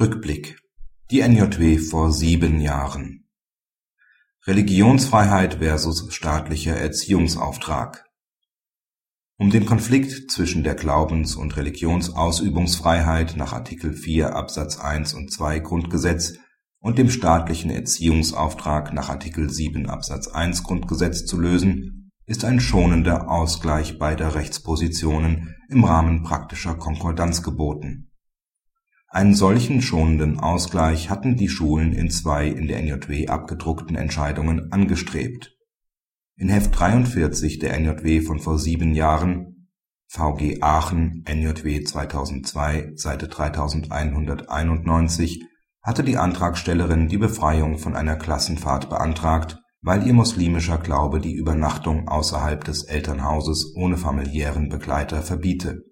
Rückblick. Die NJW vor sieben Jahren. Religionsfreiheit versus staatlicher Erziehungsauftrag. Um den Konflikt zwischen der Glaubens- und Religionsausübungsfreiheit nach Artikel 4 Absatz 1 und 2 Grundgesetz und dem staatlichen Erziehungsauftrag nach Artikel 7 Absatz 1 Grundgesetz zu lösen, ist ein schonender Ausgleich beider Rechtspositionen im Rahmen praktischer Konkordanz geboten einen solchen schonenden Ausgleich hatten die Schulen in zwei in der NJW abgedruckten Entscheidungen angestrebt. In Heft 43 der NJW von vor sieben Jahren VG Aachen NJW 2002 Seite 3191 hatte die Antragstellerin die Befreiung von einer Klassenfahrt beantragt, weil ihr muslimischer Glaube die Übernachtung außerhalb des Elternhauses ohne familiären Begleiter verbiete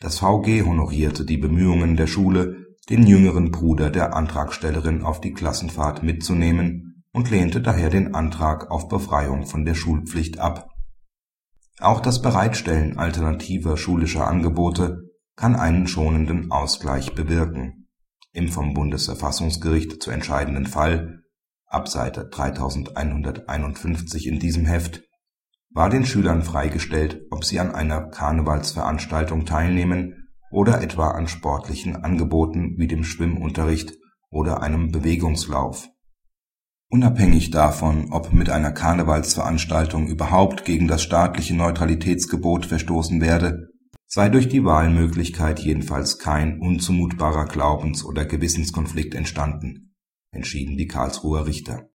das VG honorierte die Bemühungen der Schule, den jüngeren Bruder der Antragstellerin auf die Klassenfahrt mitzunehmen und lehnte daher den Antrag auf Befreiung von der Schulpflicht ab. Auch das Bereitstellen alternativer schulischer Angebote kann einen schonenden Ausgleich bewirken. Im vom Bundesverfassungsgericht zu entscheidenden Fall ab Seite 3151 in diesem Heft war den Schülern freigestellt, ob sie an einer Karnevalsveranstaltung teilnehmen oder etwa an sportlichen Angeboten wie dem Schwimmunterricht oder einem Bewegungslauf. Unabhängig davon, ob mit einer Karnevalsveranstaltung überhaupt gegen das staatliche Neutralitätsgebot verstoßen werde, sei durch die Wahlmöglichkeit jedenfalls kein unzumutbarer Glaubens- oder Gewissenskonflikt entstanden, entschieden die Karlsruher Richter